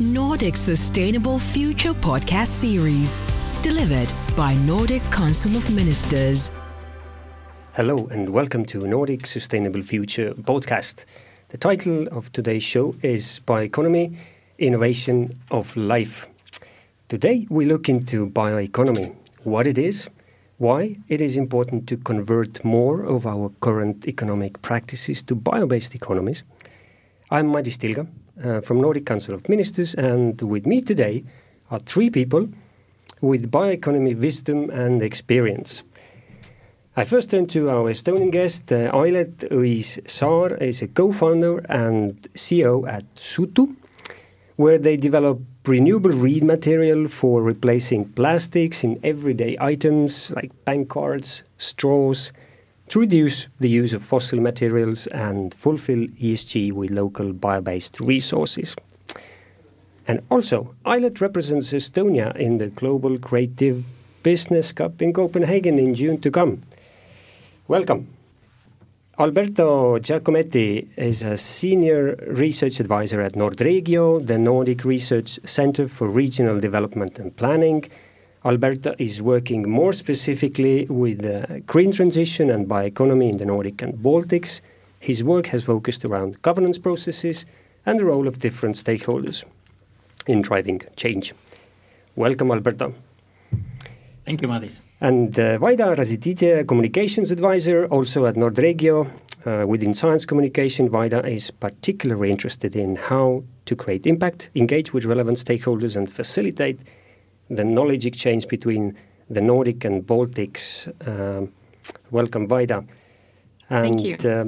Nordic Sustainable Future podcast series, delivered by Nordic Council of Ministers. Hello, and welcome to Nordic Sustainable Future podcast. The title of today's show is Bioeconomy Innovation of Life. Today we look into bioeconomy, what it is, why it is important to convert more of our current economic practices to bio based economies. I'm Madis Tilga, uh, from Nordic Council of Ministers, and with me today are three people with bioeconomy wisdom and experience. I first turn to our Estonian guest, uh, Ailet Õis-Saar is a co-founder and CEO at Sutu, where they develop renewable reed material for replacing plastics in everyday items like bank cards, straws, to reduce the use of fossil materials and fulfill ESG with local bio-based resources. And also, Ailet represents Estonia in the Global Creative Business Cup in Copenhagen in June to come. Welcome. Alberto Giacometti is a senior research advisor at Nordregio, the Nordic Research Center for Regional Development and Planning, Alberto is working more specifically with the green transition and bioeconomy in the Nordic and Baltics. His work has focused around governance processes and the role of different stakeholders in driving change. Welcome, Alberto. Thank you, Madis. And uh, Vaida Ražaityté, communications advisor, also at Nordregio. Uh, within science communication, Vaida is particularly interested in how to create impact, engage with relevant stakeholders, and facilitate the knowledge exchange between the Nordic and Baltics. Um, welcome, Vaida. And, Thank you. Uh,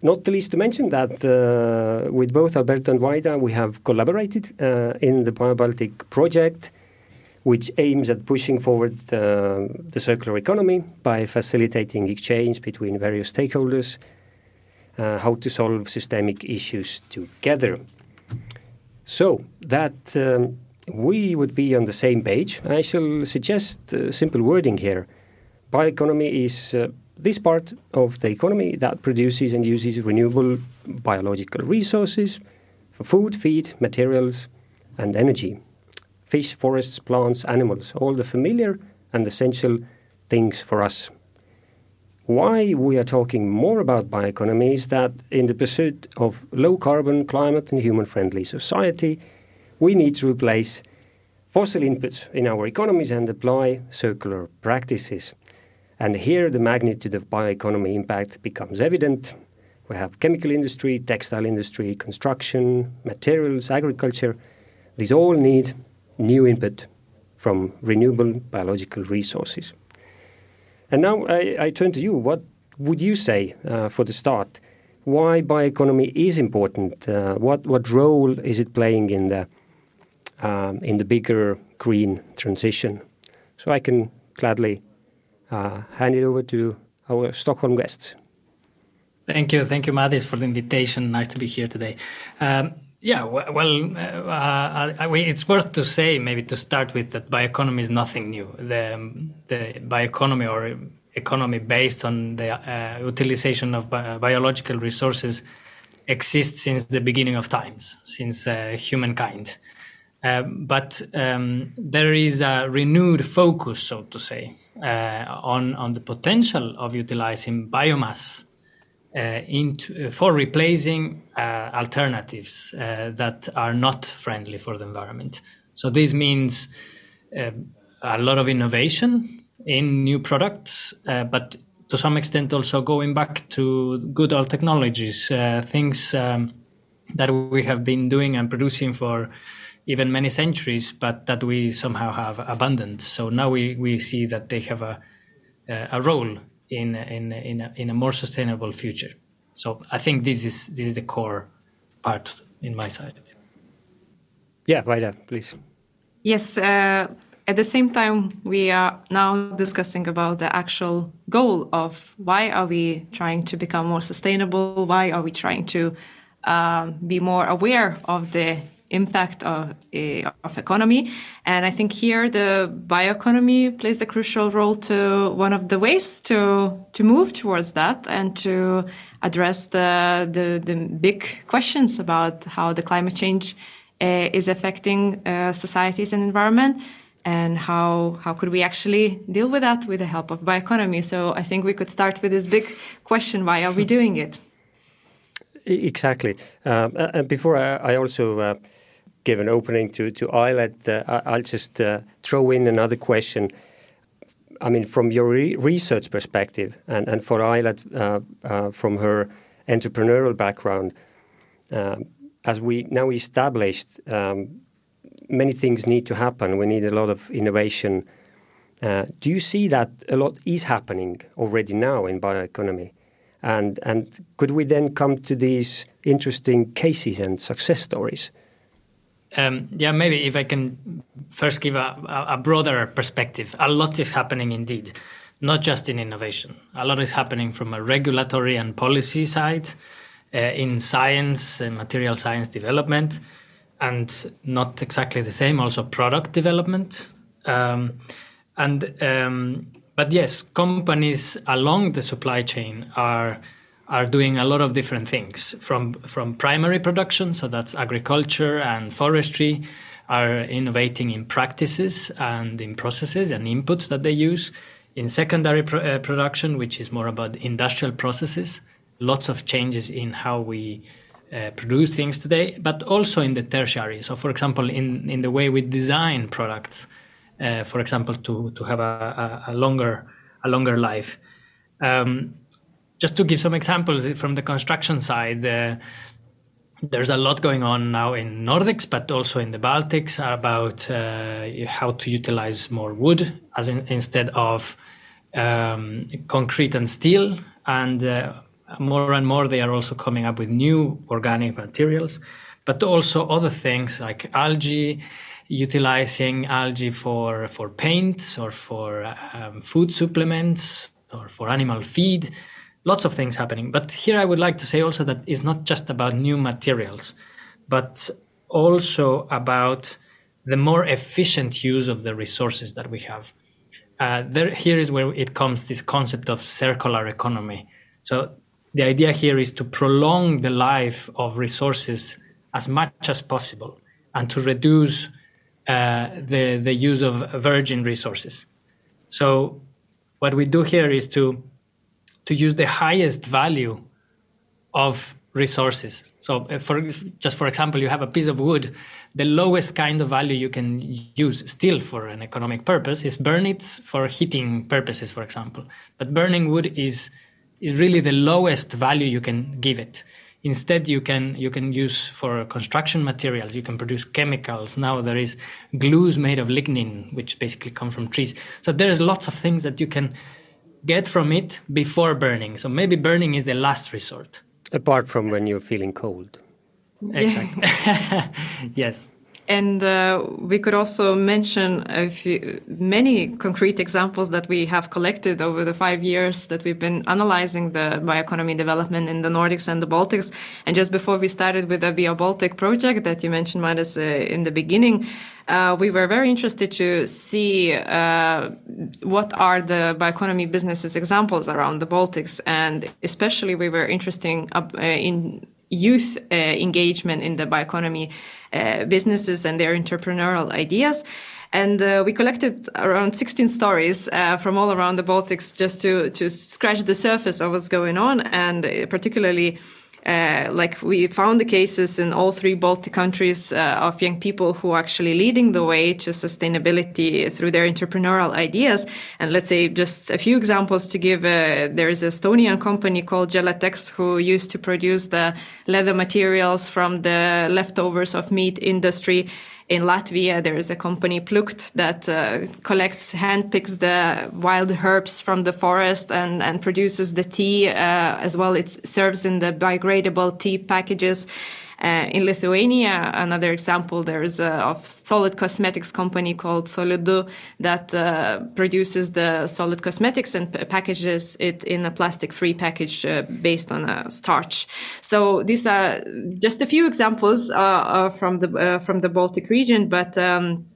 not the least to mention that uh, with both Alberto and Vaida, we have collaborated uh, in the BioBaltic project, which aims at pushing forward uh, the circular economy by facilitating exchange between various stakeholders, uh, how to solve systemic issues together. So that um, we would be on the same page. I shall suggest uh, simple wording here. Bioeconomy is uh, this part of the economy that produces and uses renewable biological resources for food, feed, materials, and energy. Fish, forests, plants, animals, all the familiar and essential things for us. Why we are talking more about bioeconomy is that in the pursuit of low carbon, climate, and human friendly society, we need to replace fossil inputs in our economies and apply circular practices. And here the magnitude of bioeconomy impact becomes evident. We have chemical industry, textile industry, construction, materials, agriculture. These all need new input from renewable biological resources. And now I, I turn to you. What would you say uh, for the start? Why bioeconomy is important? Uh, what, what role is it playing in the um, in the bigger green transition. So I can gladly uh, hand it over to our Stockholm guests. Thank you, thank you, Madis, for the invitation. Nice to be here today. Um, yeah, well, uh, uh, it's worth to say, maybe to start with, that bioeconomy is nothing new. The, the bioeconomy or economy based on the uh, utilization of bi biological resources exists since the beginning of times, since uh, humankind. Uh, but um, there is a renewed focus, so to say, uh, on on the potential of utilizing biomass uh, into, uh, for replacing uh, alternatives that are not friendly for the environment. So this means a lot of innovation in new products, but to some extent also going back to good old technologies, things um, that we have been doing and producing for even many centuries, but that we somehow have abandoned. So now we, we see that they have a, a role in, in, in, a, in a more sustainable future. So I think this is, this is the core part in my side. Yeah, Vaida, please. Yes, uh, at the same time, we are now discussing about the actual goal of why are we trying to become more sustainable? Why are we trying to um, be more aware of the impact of, uh, of economy. And I think here the bioeconomy plays a crucial role to one of the ways to to move towards that and to address the the, the big questions about how the climate change uh, is affecting uh, societies and environment and how how could we actually deal with that with the help of bioeconomy. So i think we could start with this big question why are we doing it? Exactly. Um, and before i, I also uh, give an opening to to Ailet, uh, i'll just uh, throw in another question I mean, from your re research perspective, and, and for Ailet, uh, uh, from her entrepreneurial background, um, as we now established, um, many things need to happen. We need a lot of innovation. Uh, do you see that a lot is happening already now in bioeconomy? And, and could we then come to these interesting cases and success stories? Um, yeah, maybe if I can first give a, a, broader perspective. A lot is happening indeed, not just in innovation. A lot is happening from a regulatory and policy side, uh, in science and material science development, and not exactly the same. Also, product development. Um, and um, but yes, companies along the supply chain are are doing a lot of different things from from primary production, so that's agriculture and forestry, are innovating in practices and in processes and inputs that they use. In secondary uh, production, which is more about industrial processes, lots of changes in how we uh, produce things today, but also in the tertiary. So, for example, in, in the way we design products, uh, for example, to, to have a, a, a longer a longer life. Um, just to give some examples from the construction side, uh, there's a lot going on now in Nordics, but also in the Baltics about uh, how to utilize more wood as in, instead of um, concrete and steel. And uh, more and more, they are also coming up with new organic materials, but also other things like algae, utilizing algae for for paints or for um, food supplements or for animal feed lots of things happening. But here I would like to say also that it's not just about new materials, but also about the more efficient use of the resources that we have. Uh, there, here is where it comes this concept of circular economy. So the idea here is to prolong the life of resources as much as possible and to reduce uh, the the use of virgin resources. So what we do here is to to use the highest value of resources. So, uh, for just for example, you have a piece of wood. The lowest kind of value you can use, still for an economic purpose, is burn it for heating purposes, for example. But burning wood is is really the lowest value you can give it. Instead, you can you can use for construction materials. You can produce chemicals. Now there is glues made of lignin, which basically come from trees. So there's lots of things that you can get from it before burning. So maybe burning is the last resort. Apart from when you're feeling cold. Exactly. yes. And uh, we could also mention a few, many concrete examples that we have collected over the five years that we've been analyzing the bioeconomy development in the Nordics and the Baltics. And just before we started with the Bio Baltic project that you mentioned, Madis, uh, in the beginning, uh, we were very interested to see uh, what are the bioeconomy businesses examples around the Baltics, and especially we were interested uh, in youth uh, engagement in the bioeconomy uh, businesses and their entrepreneurial ideas. And uh, we collected around 16 stories uh, from all around the Baltics just to, to scratch the surface of what's going on, and particularly uh, like we found the cases in all three Baltic countries uh, of young people who are actually leading the way to sustainability through their entrepreneurial ideas. And let's say just a few examples to give. Uh, there is a Estonian company called Gelatex who used to produce the leather materials from the leftovers of meat industry in Latvia, there is a company Plukt that uh, collects, handpicks the wild herbs from the forest and, and produces the tea uh, as well. It serves in the biodegradable tea packages. Uh, in Lithuania, another example, there's a of solid cosmetics company called Solidu that uh, produces the solid cosmetics and packages it in a plastic-free package uh, based on a starch. So these are just a few examples uh, uh, from the uh, from the Baltic region, but. Um,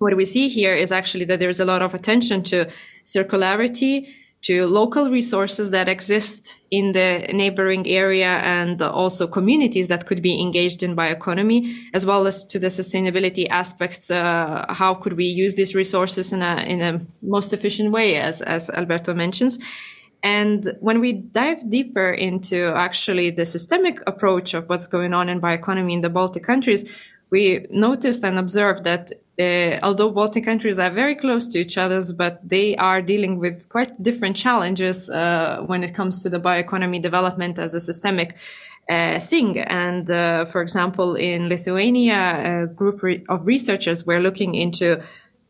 what we see here is actually that there's a lot of attention to circularity, to local resources that exist in the neighboring area and also communities that could be engaged in bioeconomy, as well as to the sustainability aspects. Uh, how could we use these resources in a in a most efficient way, as as Alberto mentions. And when we dive deeper into actually the systemic approach of what's going on in bioeconomy in the Baltic countries, we noticed and observed that uh, although Baltic countries are very close to each other, but they are dealing with quite different challenges uh, when it comes to the bioeconomy development as a systemic uh, thing. And uh, for example, in Lithuania, a group re- of researchers were looking into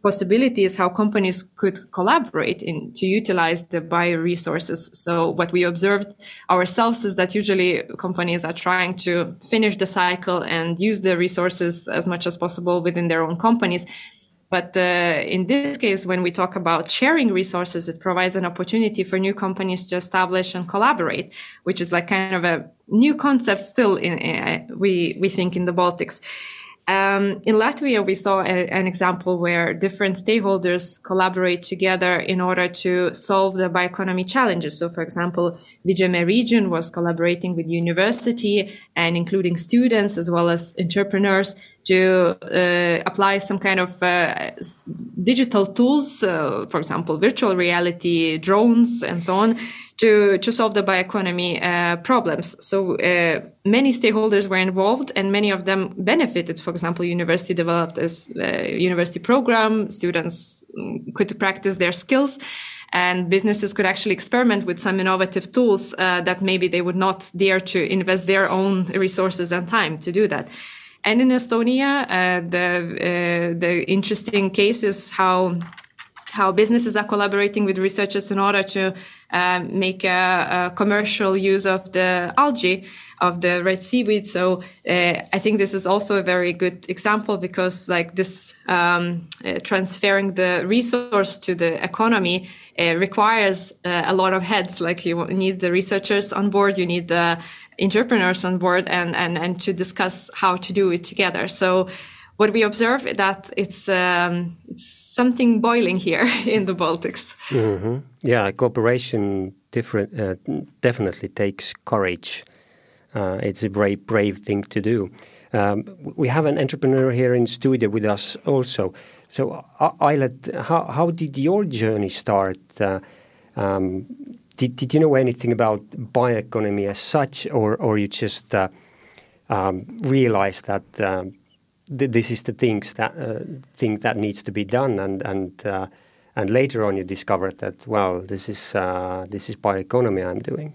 possibilities how companies could collaborate in to utilize the bioresources. So what we observed ourselves is that usually companies are trying to finish the cycle and use the resources as much as possible within their own companies. But uh, in this case, when we talk about sharing resources, it provides an opportunity for new companies to establish and collaborate, which is like kind of a new concept still in, uh, we, we think in the Baltics. Um, in Latvia, we saw a, an example where different stakeholders collaborate together in order to solve the bioeconomy challenges. So, for example, Vidžemė region was collaborating with university and including students as well as entrepreneurs to uh, apply some kind of uh, digital tools, uh, for example, virtual reality, drones, and so on, to, to solve the bioeconomy uh, problems. So uh, many stakeholders were involved and many of them benefited. For example, university developed a uh, university program, students mm, could practice their skills and businesses could actually experiment with some innovative tools uh, that maybe they would not dare to invest their own resources and time to do that. And in Estonia, uh, the uh, the interesting case is how how businesses are collaborating with researchers in order to um, make a, a, commercial use of the algae of the red seaweed. So uh, I think this is also a very good example because like this um, uh, transferring the resource to the economy uh, requires a lot of heads. Like you need the researchers on board, you need the entrepreneurs on board, and and and to discuss how to do it together. So what we observe is that it's um, it's something boiling here in the Baltics. Mm-hmm. Yeah, cooperation different uh, definitely takes courage. Uh, it's a brave, brave thing to do. Um, we have an entrepreneur here in studio with us also. So, uh, how, how did your journey start? Uh, um, did, did you know anything about bioeconomy as such, or, or you just uh, um, realized that um, th- this is the things that uh, thing that needs to be done, and and uh, and later on you discovered that well, this is uh, this is bioeconomy I'm doing.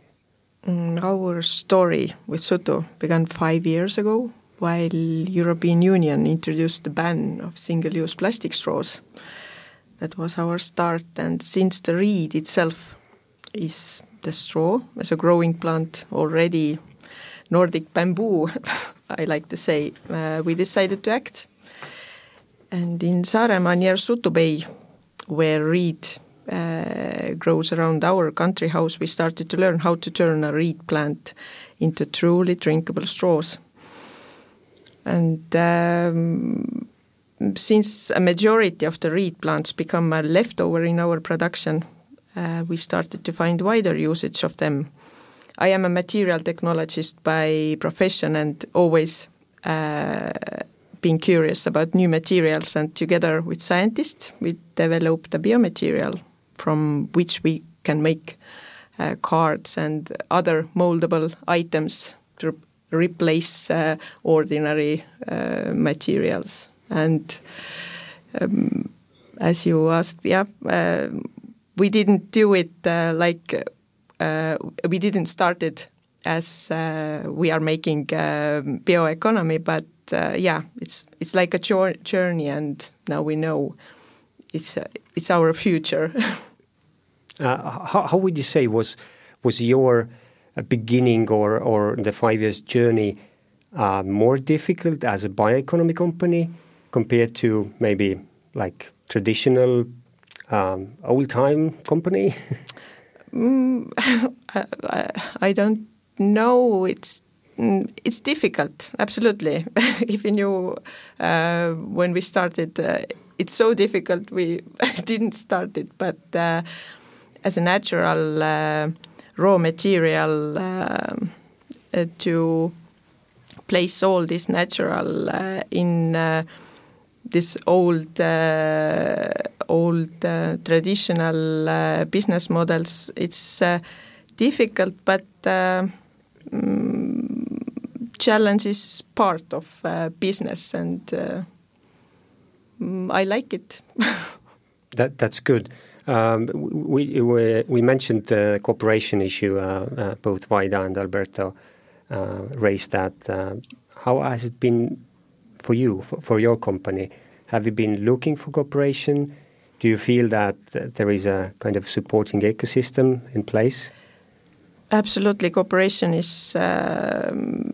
Mm, our story with Sutu began five years ago, while European Union introduced the ban of single-use plastic straws. That was our start, and since the reed itself is the straw as a growing plant already Nordic bamboo I like to say, uh, we decided to act. And in Saaremaa near Sutu Bay, where reed uh, grows around our country house, we started to learn how to turn a reed plant into truly drinkable straws. And um, since a majority of the reed plants become a leftover in our production, we started to find wider usage of them I am a material technologist by profession and always uh, being curious about new materials. And together with scientists, we developed a biomaterial from which we can make uh, cards and other moldable items to replace uh, ordinary uh, materials. And um, as you asked, yeah, uh, we didn't do it uh, like uh, we didn't start it as uh, we are making bioeconomy, but uh, yeah, it's it's like a journey, and now we know it's it's our future. how, how would you say was was your beginning or or the five years journey uh, more difficult as a bioeconomy company compared to maybe like traditional um, old time company? Mm, I, I, don't know. It's mm, it's difficult, absolutely. if you, uh, when we started, uh, it's so difficult. We didn't start it, but uh, as a natural uh, raw material um, uh, to place all this natural uh, in uh, this old uh, old uh, traditional uh, business models it's uh, difficult but uh, mm, challenge is part of uh, business and mm, I like it That that's good. Um, we, we we mentioned the cooperation issue. Both Vaida and Alberto raised that. How has it been for you, for, for your company? Have you been looking for cooperation? Do you feel that uh, there is a kind of supporting ecosystem in place? absolutely cooperation is um,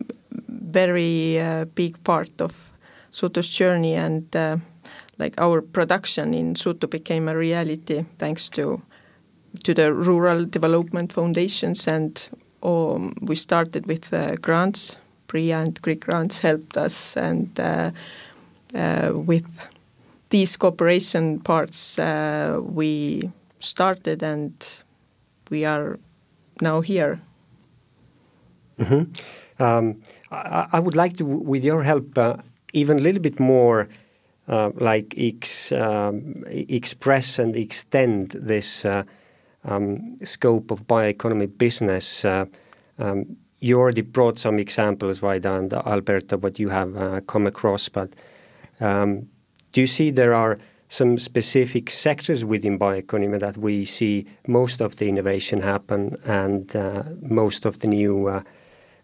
very uh, big part of Sutu's journey and uh, like our production in Suto became a reality thanks to to the rural development foundations and um, we started with uh, grants PRIA and Greek grants helped us and uh, uh, with these cooperation parts uh, we started and we are now here hmm Um, I, I would like to, with your help, uh, even a little bit more, uh, like ex, um, express and extend this uh, um, scope of bioeconomy business. You already brought some examples, Vaida and Alberto, what you have uh, come across, but um, do you see there are some specific sectors within bioeconomy that we see most of the innovation happen and uh, most of the new uh,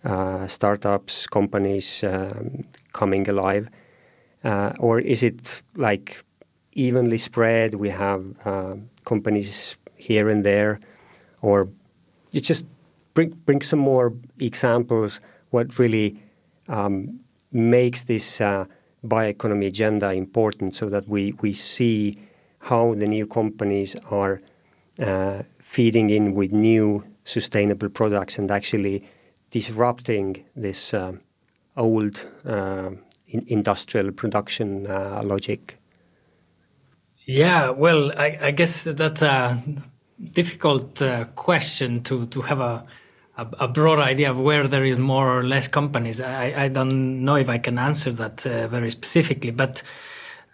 uh, startups, companies um, coming alive? Uh, or is it like evenly spread? We have companies here and there, or you just bring bring some more examples. What really um, makes this uh, bioeconomy agenda important, so that we we see how the new companies are uh, feeding in with new sustainable products and actually disrupting this um, old uh, in industrial production uh, logic. Yeah, well, I, I guess that's a difficult uh, question to, to have a, a, a broad idea of where there is more or less companies. I, I don't know if I can answer that uh, very specifically, but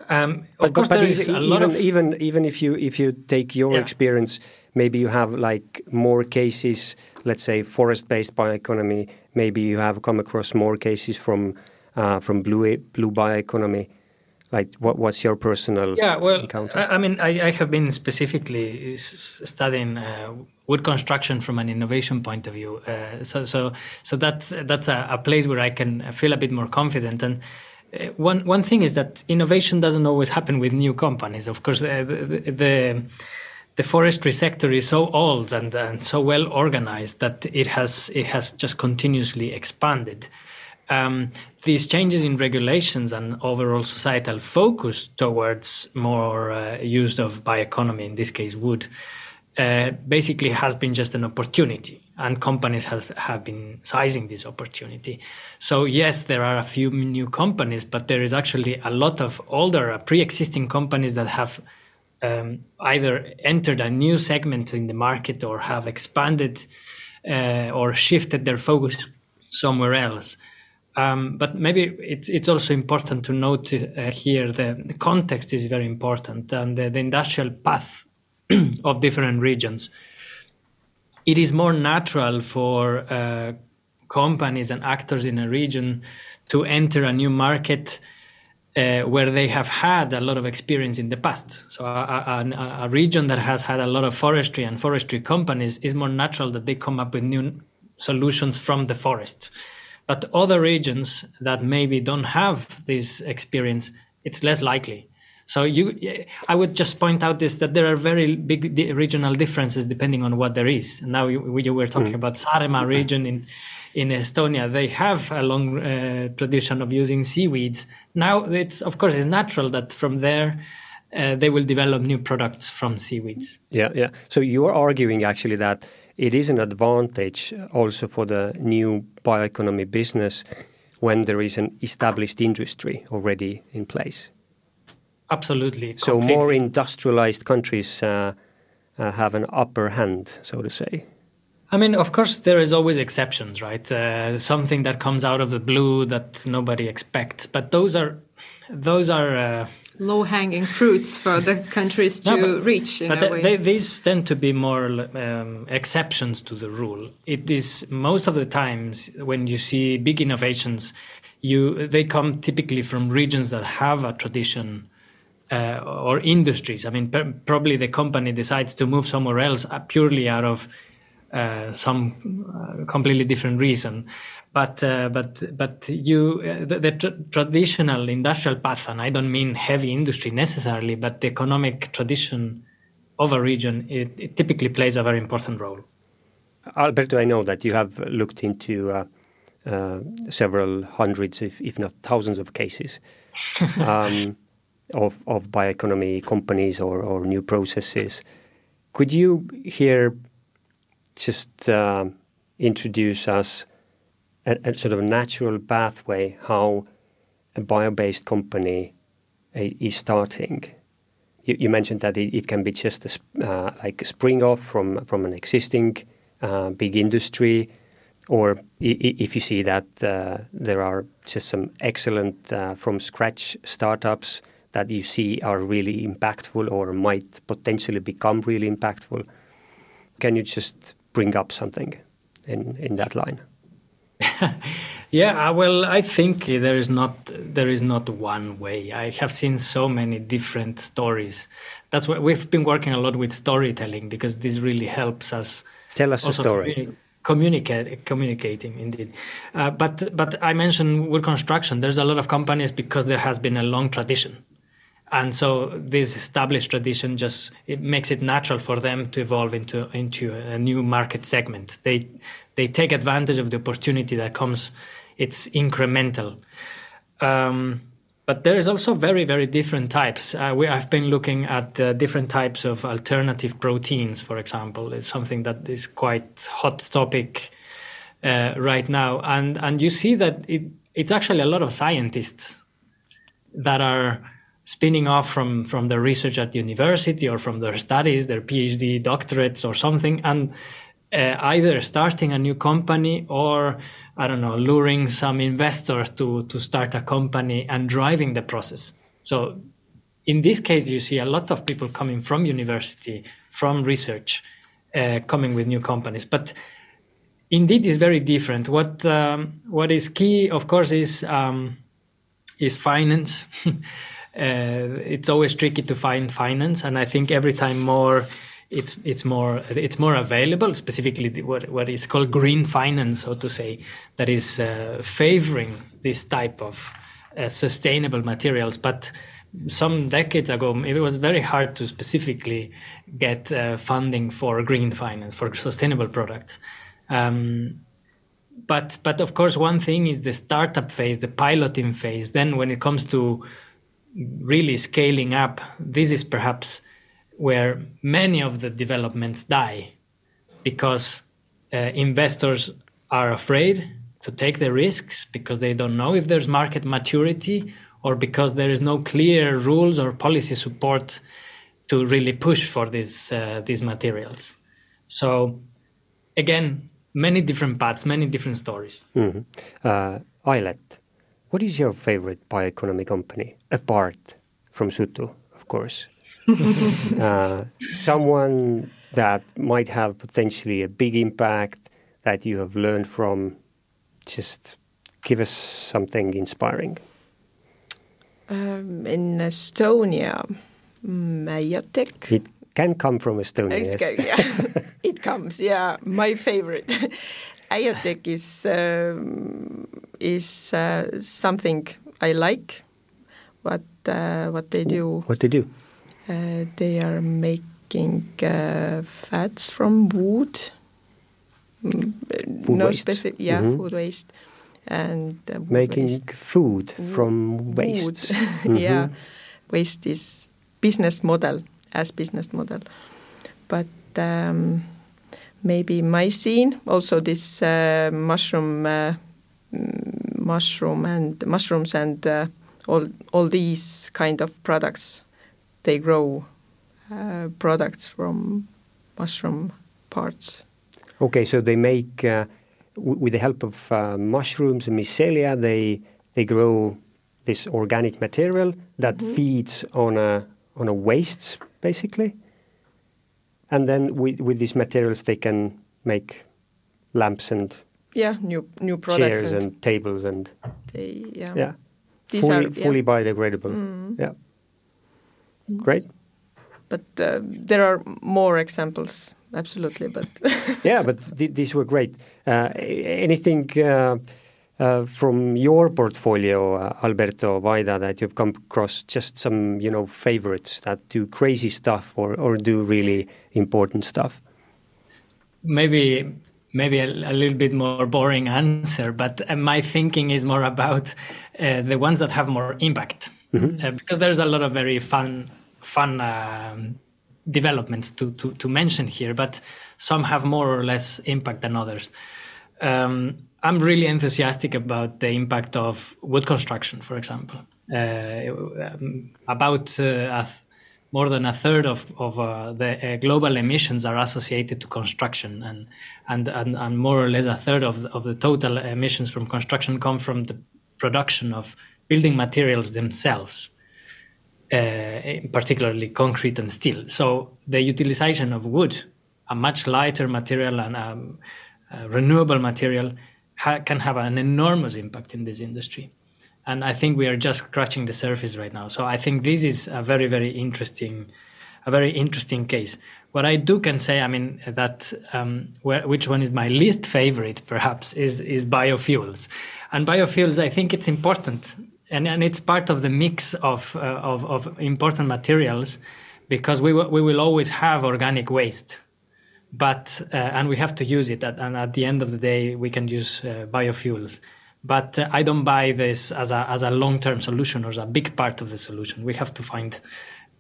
um, of But, course but, there is a lot even of even even if you if you take your Yeah. experience, maybe you have like more cases. Let's say forest-based bioeconomy. Maybe you have come across more cases from uh, from blue blue bioeconomy. Like, what what's your personal Yeah, well, encounter? I, I mean, I, I have been specifically studying uh, wood construction from an innovation point of view. Uh, so, so, so that's that's a, a place where I can feel a bit more confident. And uh, one one thing is that innovation doesn't always happen with new companies. Of course, uh, the, the the forestry sector is so old and, and so well organized that it has it has just continuously expanded. Um, these changes in regulations and overall societal focus towards more uh, use of bioeconomy, in this case wood, uh, basically has been just an opportunity, and companies have have been sizing this opportunity. So yes, there are a few new companies, but there is actually a lot of older, uh, pre-existing companies that have um, either entered a new segment in the market or have expanded uh, or shifted their focus somewhere else. Um, but maybe it's it's also important to note uh, here the, the context is very important and the, the industrial path of different regions. It is more natural for uh, companies and actors in a region to enter a new market uh, where they have had a lot of experience in the past. So a, a, a, region that has had a lot of forestry and forestry companies is more natural that they come up with new solutions from the forest. But other regions that maybe don't have this experience, it's less likely. So you, I would just point out this that there are very big regional differences depending on what there is. Now you, you were talking mm. about Saaremaa region in in Estonia. They have a long uh, tradition of using seaweeds. Now it's of course it's natural that from there. Uh, they will develop new products from seaweeds. Yeah, yeah. So you're arguing actually that it is an advantage also for the new bioeconomy business when there is an established industry already in place. Absolutely. So completely. more industrialized countries uh, uh, have an upper hand, so to say? I mean, of course, there is always exceptions, right? Uh, something that comes out of the blue that nobody expects, but those are those are uh, low-hanging fruits for the countries to no, but, reach. but the, they, these tend to be more um, exceptions to the rule. It is most of the times when you see big innovations, you they come typically from regions that have a tradition. Uh, or industries. I mean, probably the company decides to move somewhere else uh, purely out of uh, some uh, completely different reason. But uh, but but you uh, the, the tr- traditional industrial path, and I don't mean heavy industry necessarily, but the economic tradition of a region it, it typically plays a very important role. Alberto, I know that you have looked into uh, uh, several hundreds, if, if not thousands, of cases um, of, of bioeconomy companies or, or new processes. Could you here just uh, introduce us a, a, sort of natural pathway how a bio-based company uh, is starting. You, you mentioned that it, it, can be just a, uh, like a spring off from from an existing uh, big industry, or if you see that uh, there are just some excellent uh, from scratch startups that you see are really impactful or might potentially become really impactful. Can you just bring up something in, in that line? yeah, uh, well, I think there is not there is not one way. I have seen so many different stories. That's why we've been working a lot with storytelling because this really helps us. Tell us a story. Communi- communicate communicating indeed uh, but but i mentioned wood construction there's a lot of companies because there has been a long tradition and so this established tradition just it makes it natural for them to evolve into into a new market segment. They they take advantage of the opportunity that comes. It's incremental. Um, but there is also very very different types. Uh, we have been looking at uh, different types of alternative proteins for example. It's something that is quite hot topic uh, right now. And and you see that it, it's actually a lot of scientists that are spinning off from from their research at university or from their studies, their PhD doctorates or something, and uh, either starting a new company or I don't know, luring some investors to to start a company and driving the process. So in this case, you see a lot of people coming from university, from research, uh, coming with new companies, but indeed is very different. What um, what is key, of course, is um, is finance. uh, it's always tricky to find finance, and I think every time more it's it's more it's more available. Specifically, what what is called green finance, so to say, that is uh, favoring this type of uh, sustainable materials. But some decades ago, it was very hard to specifically get uh, funding for green finance for sustainable products. Um, but but of course, one thing is the startup phase, the piloting phase. Then, when it comes to really scaling up, this is perhaps where many of the developments die because uh, investors are afraid to take the risks because they don't know if there's market maturity or because there is no clear rules or policy support to really push for these uh, these materials. So again, many different paths, many different stories. Mm-hmm. Uh, Ailet, what is your favorite bioeconomy company, apart from Sutu, of course? uh, someone that might have potentially a big impact that you have learned from. Just give us something inspiring. Um, in Estonia, Meiotech. It can come from Estonia. Yes. yeah. it comes, yeah. My favorite. Meiotech is um, is uh, something I like. What uh, what they do? What they do? Uh, they are making uh, fats from wood. Food no specific, yeah, mm -hmm. food waste, and uh, making waste. food from waste. mm -hmm. yeah, waste is business model as business model, but. Um, maybe mycene, also this uh, mushroom, uh, mushroom and mushrooms and uh, all all these kind of products, they grow uh, products from mushroom parts. Okay, so they make uh, with the help of uh, mushrooms and mycelia, they they grow this organic material that Mm-hmm. feeds on a on a wastes basically, and then with with these materials they can make lamps and Yeah, new new products. chairs and tables and they, yeah. yeah, These fully are yeah. fully biodegradable. Mm. Yeah, great. But uh, there are more examples, absolutely. But yeah, but th- these were great. Uh, anything uh, uh, from your portfolio, uh, Alberto Vaida, that you've come across? Just some, you know, favorites that do crazy stuff or, or do really important stuff. maybe maybe a, a little bit more boring answer, but uh, my thinking is more about uh, the ones that have more impact, uh, because there's a lot of very fun fun um, developments to, to to mention here, but some have more or less impact than others. Um, I'm really enthusiastic about the impact of wood construction, for example. Uh, um, about uh, more than a third of, of uh, the uh, global emissions are associated to construction, and, and, and, and more or less a third of the, of the total emissions from construction come from the production of building materials themselves, uh, particularly concrete and steel. So the utilization of wood, a much lighter material and um, a renewable material, ha- can have an enormous impact in this industry and I think we are just scratching the surface right now. So I think this is a very, very interesting, a very interesting case. What I do can say, I mean, that um, where, which one is my least favorite, perhaps, is is biofuels, and biofuels. I think it's important, and and it's part of the mix of uh, of, of important materials, because we w- we will always have organic waste but uh, and we have to use it at, and at the end of the day we can use uh, biofuels but uh, i don't buy this as a as a long term solution or as a big part of the solution we have to find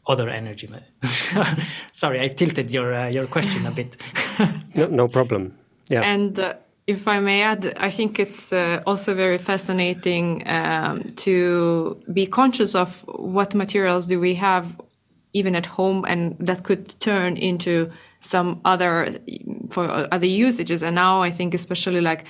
other energy sorry i tilted your uh, your question a bit No, no problem. Yeah. And uh, if I may add, I think it's uh, also very fascinating um, to be conscious of what materials do we have even at home and that could turn into some other for other usages. And now I think especially like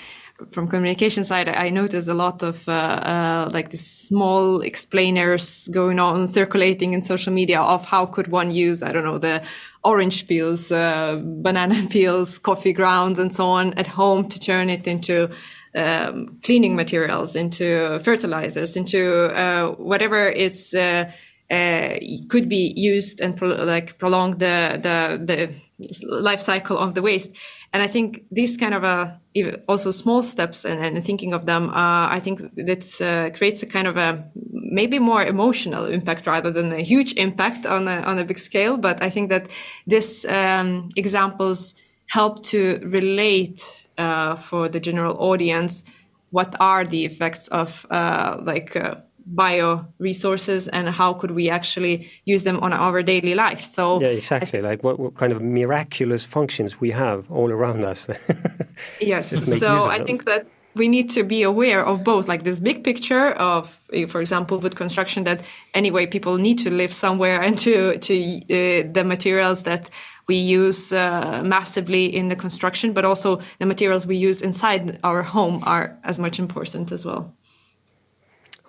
from communication side, I notice a lot of uh, uh, like these small explainers going on circulating in social media of how could one use I don't know the orange peels, uh, banana peels, coffee grounds, and so on at home to turn it into um, cleaning materials, into fertilizers, into uh, whatever it's. Uh, uh, could be used and pro- like prolong the, the the life cycle of the waste. And I think this kind of a also small steps and, and thinking of them, uh, I think that uh, creates a kind of a maybe more emotional impact rather than a huge impact on a on a big scale. But I think that these um, examples help to relate uh, for the general audience what are the effects of uh, like bio resources and how could we actually use them on our daily life. So yeah exactly. Like what, what kind of miraculous functions we have all around us. Yes. Just make use so i think that we need to be aware of both like this big picture of eh, for example with construction that anyway people need to live somewhere and to to uh, the materials that we use uh, massively in the construction but also the materials we use inside our home are as much important as well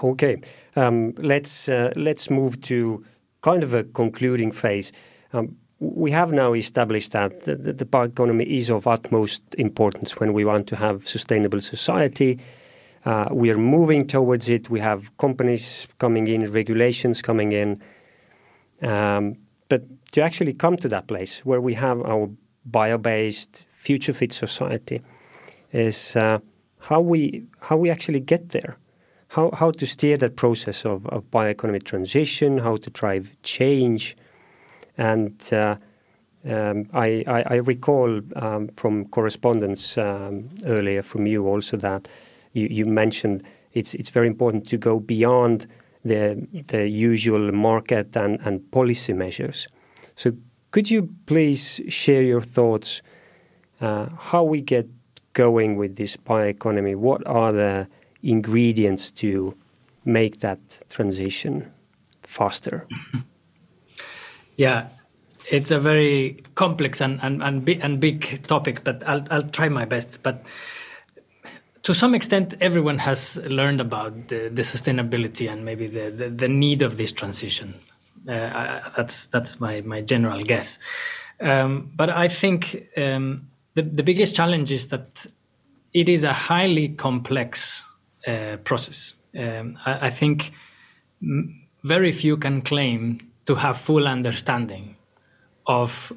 Okay, um, let's uh, let's move to kind of a concluding phase. Um, we have now established that the, bioeconomy is of utmost importance when we want to have sustainable society. Uh, we are moving towards it. We have companies coming in, regulations coming in. Um, but to actually come to that place where we have our bio-based, future-fit society, is uh, how we how we actually get there how, how to steer that process of, of bioeconomic transition, how to drive change. And uh, um, I, I, I, recall um, from correspondence um, earlier from you also that you, you, mentioned it's, it's very important to go beyond the, the usual market and, and policy measures. So could you please share your thoughts uh, how we get going with this bioeconomy? What are the ingredients to make that transition faster? Yeah, it's a very complex and and and big, and big topic, but I'll I'll try my best. But to some extent, everyone has learned about the, the sustainability and maybe the, the, the, need of this transition. Uh, I, that's that's my my general guess. Um, but I think um, the the biggest challenge is that it is a highly complex uh, process. Um, I, I, think very few can claim to have full understanding of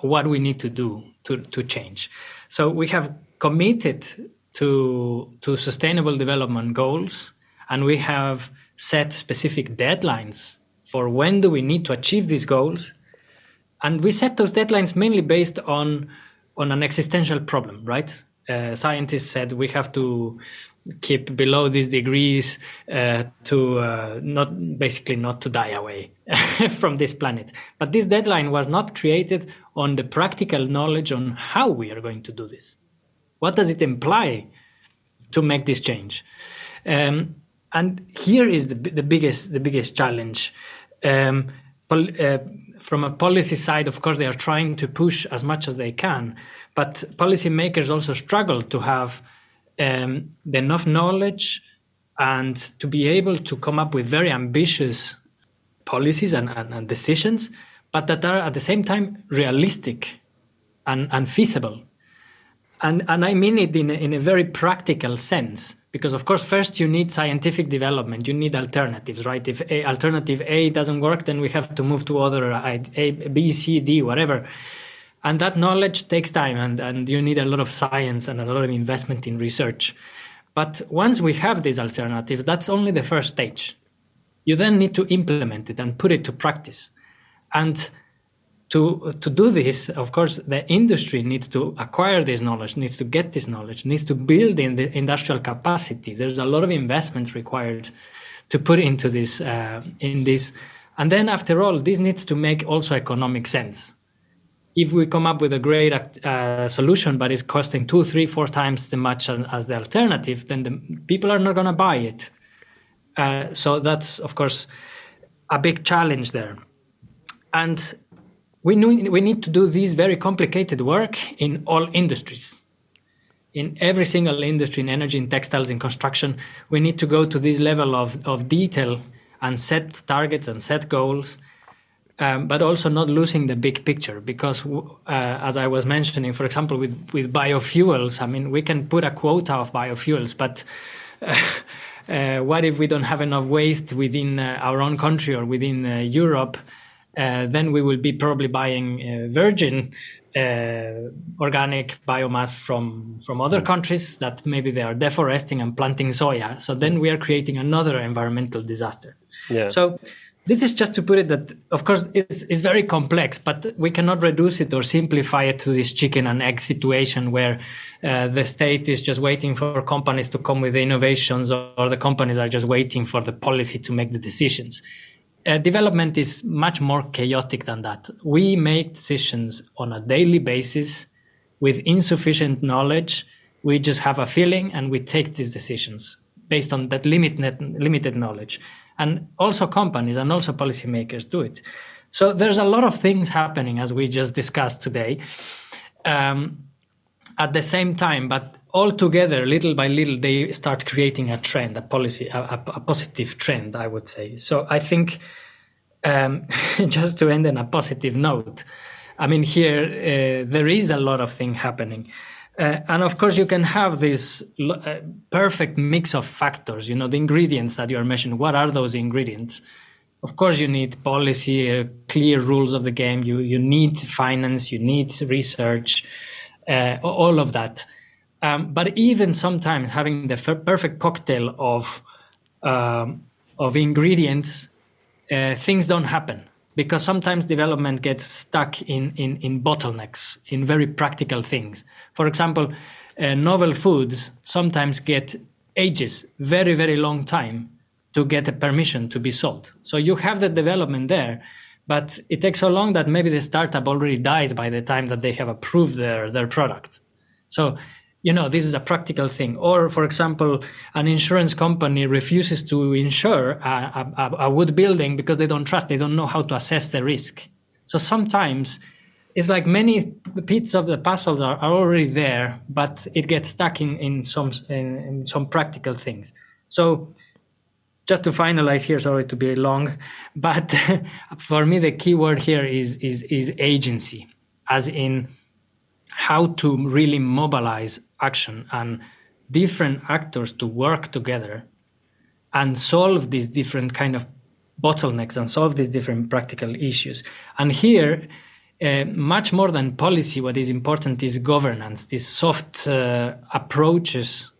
what we need to do to, to change. So we have committed to, to sustainable development goals and we have set specific deadlines for when do we need to achieve these goals. And we set those deadlines mainly based on, on an existential problem, right? Uh, scientists said we have to keep below these degrees uh, to uh, not basically not to die away from this planet. But this deadline was not created on the practical knowledge on how we are going to do this. What does it imply to make this change? Um, and here is the, the biggest the biggest challenge. Um, uh, from a policy side, of course, they are trying to push as much as they can, but policymakers also struggle to have um, enough knowledge and to be able to come up with very ambitious policies and, and, and decisions, but that are at the same time realistic and, and feasible. And, and I mean it in a, in a very practical sense, because of course, first you need scientific development, you need alternatives, right? If a, alternative A doesn't work, then we have to move to other A, B, C, D, whatever and that knowledge takes time and, and you need a lot of science and a lot of investment in research. But once we have these alternatives that's only the first stage. You then need to implement it and put it to practice. And to to do this of course the industry needs to acquire this knowledge needs to get this knowledge needs to build in the industrial capacity. There's a lot of investment required to put into this uh, in this. And then after all this needs to make also economic sense if we come up with a great uh, solution but it's costing two three four times as much as the alternative then the people are not going to buy it. Uh, so that's of course a big challenge there. And we, need, we need to do this very complicated work in all industries. In every single industry in energy in textiles in construction we need to go to this level of, of detail and set targets and set goals um, but also not losing the big picture because uh, as i was mentioning for example with, with biofuels i mean we can put a quota of biofuels but uh, uh, what if we don't have enough waste within uh, our own country or within uh, europe? Uh, then we will be probably buying virgin organic biomass from from other countries that maybe they are deforesting and planting soya. So then we are creating another environmental disaster. Yeah. so this is just to put it that, of course, it's, it's very complex, but we cannot reduce it or simplify it to this chicken and egg situation where uh, the state is just waiting for companies to come with innovations or, or the companies are just waiting for the policy to make the decisions. Uh, development is much more chaotic than that. We make decisions on a daily basis with insufficient knowledge. We just have a feeling and we take these decisions based on that limited, limited knowledge and also companies and also policymakers do it. So there's a lot of things happening as we just discussed today. Um, at the same time, but all together, little by little, they start creating a trend, a policy, a, a, a positive trend, I would say. So I think, um, just to end on a positive note, I mean, here uh, there is a lot of thing happening. Uh, and of course, you can have this uh, perfect mix of factors. You know, the ingredients that you are mentioning. What are those ingredients? Of course, you need policy, uh, clear rules of the game. You you need finance. You need research. Uh, all of that. Um, but even sometimes having the f- perfect cocktail of um, of ingredients, uh, things don't happen because sometimes development gets stuck in, in, in bottlenecks, in very practical things. For example, uh, novel foods sometimes get ages, very, very long time to get a permission to be sold. So you have the development there, but it takes so long that maybe the startup already dies by the time that they have approved their, their product. So you know this is a practical thing or for example an insurance company refuses to insure a, a, a, wood building because they don't trust they don't know how to assess the risk So sometimes it's like many pieces of the puzzles are, are already there, but it gets stuck in, in some in, in some practical things. So just to finalize here, sorry to be long, but for me the key word here is is is agency, as in how to really mobilize action and different actors to work together and solve these different kind of bottlenecks and solve these different practical issues. And here, uh, much more than policy, what is important is governance, these soft uh, approaches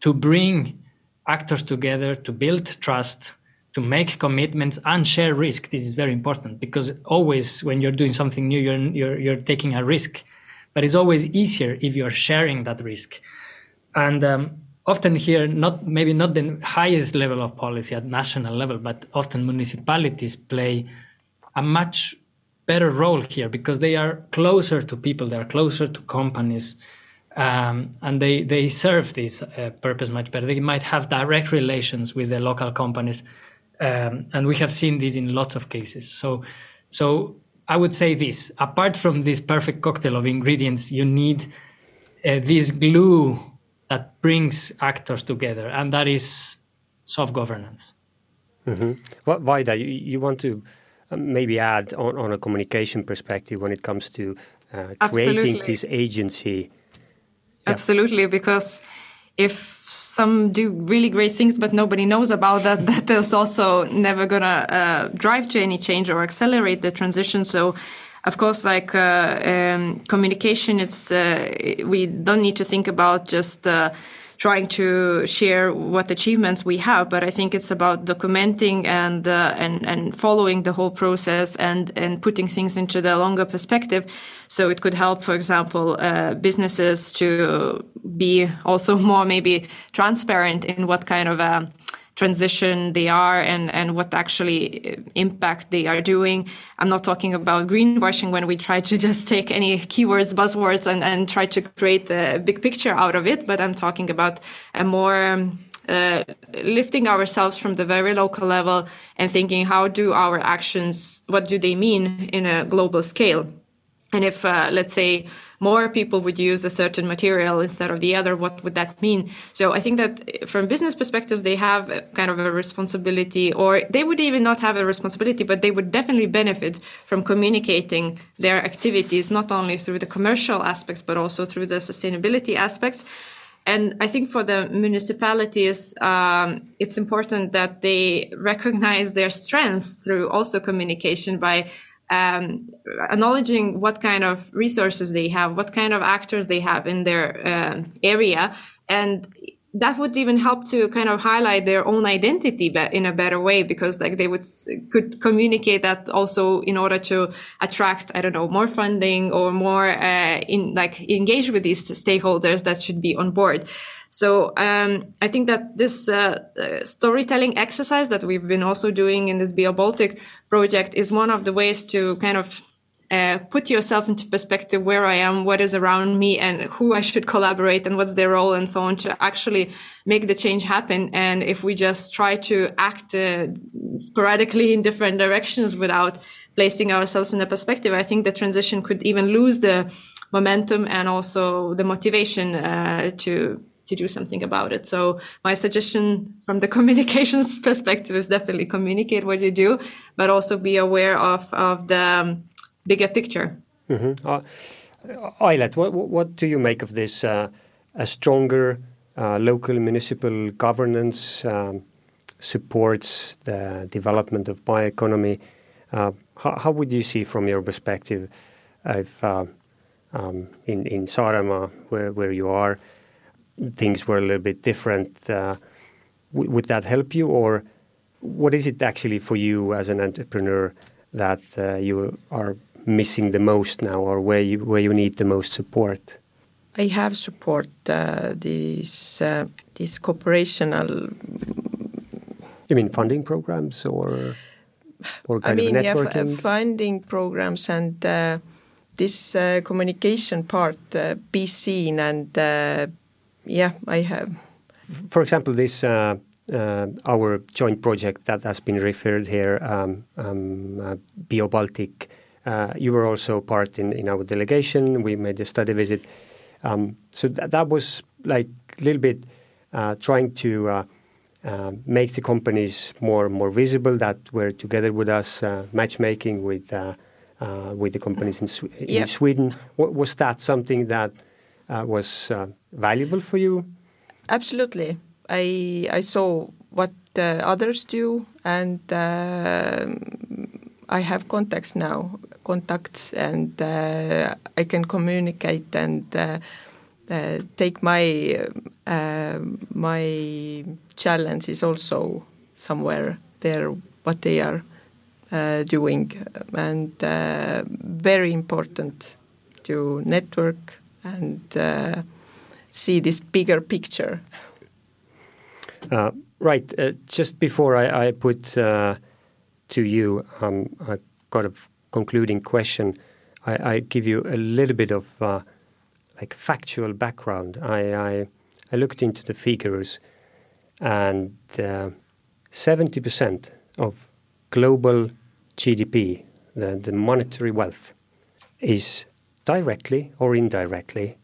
to bring actors together, to build trust, to make commitments and share risk. This is very important because always when you're doing something new, you're, you're, you're taking a risk. But it's always easier if you're sharing that risk. And um, often here, not maybe not the highest level of policy at national level, but often municipalities play a much better role here because they are closer to people, they are closer to companies, um, and they they serve this uh, purpose much better. They might have direct relations with the local companies, um, and we have seen this in lots of cases. So, so I would say this: apart from this perfect cocktail of ingredients, you need uh, this glue that brings actors together, and that is soft governance. Mm-hmm. What, Vaida, you, you want to um, maybe add on, on a communication perspective when it comes to uh, creating this agency? Yeah. Absolutely, because if some do really great things but nobody knows about that that is also never gonna uh, drive to any change or accelerate the transition. So of course, like uh, um, communication, it's uh, we don't need to think about just uh, trying to share what achievements we have, but I think it's about documenting and uh, and and following the whole process and and putting things into the longer perspective. So it could help, for example, uh, businesses to be also more maybe transparent in what kind of um, transition they are and, and what actually impact they are doing. I'm not talking about greenwashing when we try to just take any keywords, buzzwords, and, and try to create a big picture out of it, but I'm talking about a more um, uh, lifting ourselves from the very local level and thinking how do our actions, what do they mean in a global scale? And if, uh, let's say, more people would use a certain material instead of the other, what would that mean? So I think that from business perspectives, they have kind of a responsibility, or they would even not have a responsibility, but they would definitely benefit from communicating their activities, not only through the commercial aspects, but also through the sustainability aspects. And I think for the municipalities, um, it's important that they recognize their strengths through also communication by um, acknowledging what kind of resources they have, what kind of actors they have in their uh, area, and that would even help to kind of highlight their own identity in a better way because like they would could communicate that also in order to attract i don't know more funding or more uh, in like engage with these stakeholders that should be on board so um, I think that this uh, uh, storytelling exercise that we've been also doing in this Bio Baltic project is one of the ways to kind of uh, put yourself into perspective where I am, what is around me, and who I should collaborate, and what's their role, and so on, to actually make the change happen. And if we just try to act uh, sporadically in different directions without placing ourselves in a perspective, I think the transition could even lose the momentum and also the motivation uh, to to do something about it. So my suggestion from the communications perspective is definitely communicate what you do, but also be aware of of the um, bigger picture. Mm-hmm. Uh, what, what do you make of this? Uh, a stronger uh, local municipal governance um, supports the development of bioeconomy. Uh, how, how, would you see from your perspective if uh, um, in, in Saaremaa, where, where you are, things were a little bit different, uh, would that help you, or what is it actually for you as an entrepreneur that uh, you are missing the most now, or where you where you need the most support? I have support uh, this uh, this cooperational. You mean funding programs or or kind I mean, of networking? Yeah, funding programs and uh, this uh, communication part, uh, be seen and uh, yeah, I have. For example, this uh, uh, our joint project that has been referred here, um, um, uh, Bio Baltic uh, you were also part in, in our delegation. We made a study visit. Um, so th- that was like a little bit uh, trying to uh, uh, make the companies more more visible that were together with us, uh, matchmaking with uh, uh, with the companies in, Sw- in Sweden. Wa- was that something that was uh, valuable for you? Absolutely. I I saw what uh, others do, and uh, I have contacts now, contacts, and uh, I can communicate and uh, uh, take my uh, my challenges also somewhere there what they are uh, doing, and uh, very important to network and. Uh, see this bigger picture. Uh, right. Uh, just before I, I put uh, to you um, a kind of concluding question, I, I give you a little bit of uh, like factual background. I, I I looked into the figures, and uh, seventy percent of global GDP, the, the monetary wealth, is directly or indirectly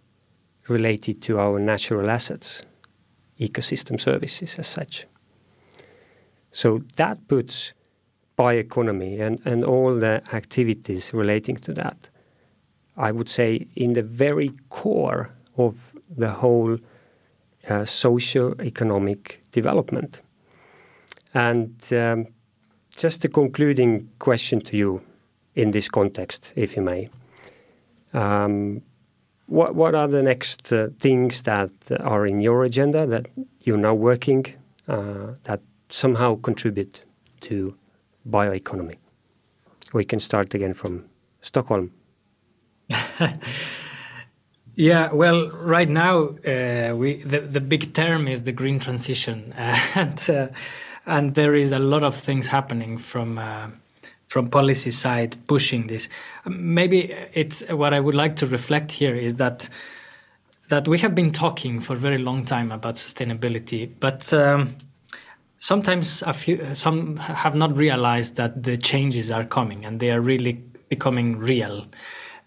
related to our natural assets ecosystem services as such. So that puts bioeconomy and, and all the activities relating to that, I would say, in the very core of the whole uh, socio-economic development. And um, just a concluding question to you in this context, if you may. Um, what what are the next uh, things that are in your agenda that you're now working uh, that somehow contribute to bioeconomy? We can start again from Stockholm. Yeah, well, right now uh, we the, the big term is the green transition, and uh, and there is a lot of things happening from uh, from policy side pushing this. Maybe it's what I would like to reflect here is that that we have been talking for a very long time about sustainability, but um, sometimes a few some have not realized that the changes are coming and they are really becoming real.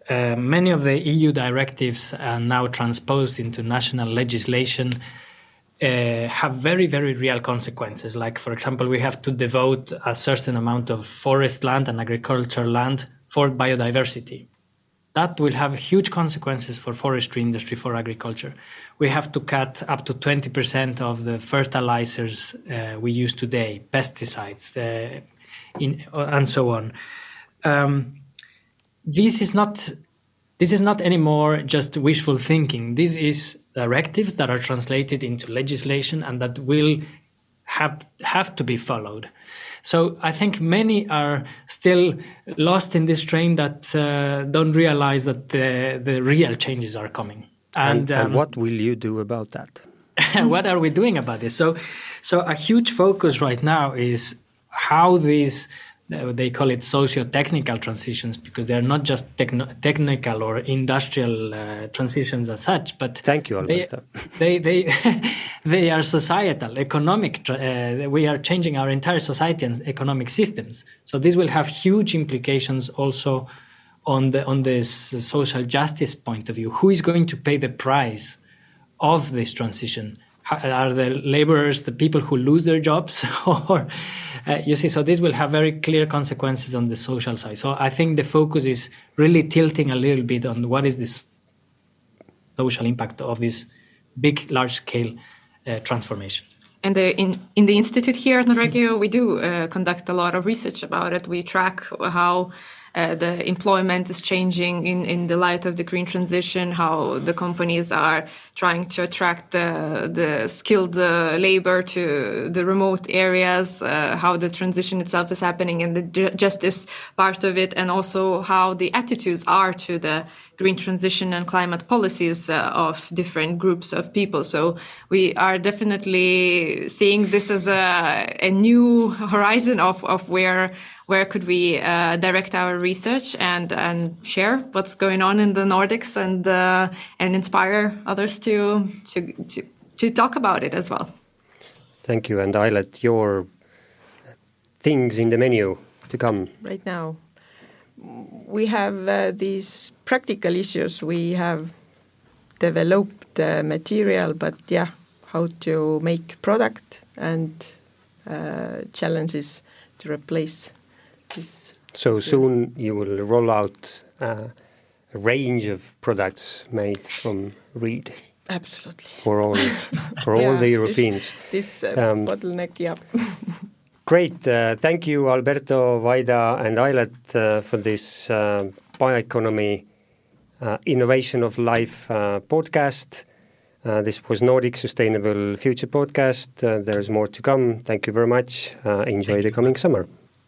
Uh, many of the EU directives are now transposed into national legislation uh, have very, very real consequences. Like, for example, we have to devote a certain amount of forest land and agricultural land for biodiversity. That will have huge consequences for forestry industry, for agriculture. We have to cut up to 20% of the fertilizers uh, we use today, pesticides, uh, in, and so on. Um, this is not this is not anymore just wishful thinking. This is directives that are translated into legislation and that will have have to be followed. So I think many are still lost in this train that uh, don't realize that the, the real changes are coming. And, um, and what will you do about that? what are we doing about this? So, so a huge focus right now is how these they call it socio-technical transitions because they are not just techno- technical or industrial uh, transitions as such, but Thank you, they, Alberto. they they they are societal, economic. tra- Uh, we are changing our entire society and economic systems. So this will have huge implications also on the on this social justice point of view. Who is going to pay the price of this transition? Are the laborers the people who lose their jobs, or uh, you see? So this will have very clear consequences on the social side. So I think the focus is really tilting a little bit on what is this social impact of this big, large-scale uh, transformation. And the, in, in the institute here at Nordregio, we do uh, conduct a lot of research about it. We track how uh, the employment is changing in, in the light of the green transition, how the companies are trying to attract the, the skilled uh, labor to the remote areas, uh, how the transition itself is happening and the ju- justice part of it, and also how the attitudes are to the green transition and climate policies uh, of different groups of people. So we are definitely seeing this as a, a new horizon of, of where where could we uh, direct our research and and share what's going on in the Nordics and uh, and inspire others to, to to to talk about it as well. Thank you. And Ailet your things in the menu to come. right now. we have uh, these practical issues. We have developed the material, but yeah, how to make product and uh, challenges to replace this. So soon you will roll out uh, a range of products made from reed Absolutely. for all for all Yeah, the Europeans. This uh, Um, bottleneck, yeah. Great. Uh, thank you, Alberto, Vaida, and Ailet uh, for this uh, bioeconomy uh, innovation of life uh, podcast. Uh, this was Nordic Sustainable Future podcast. Uh, there's more to come. Thank you very much. Uh, enjoy the coming summer.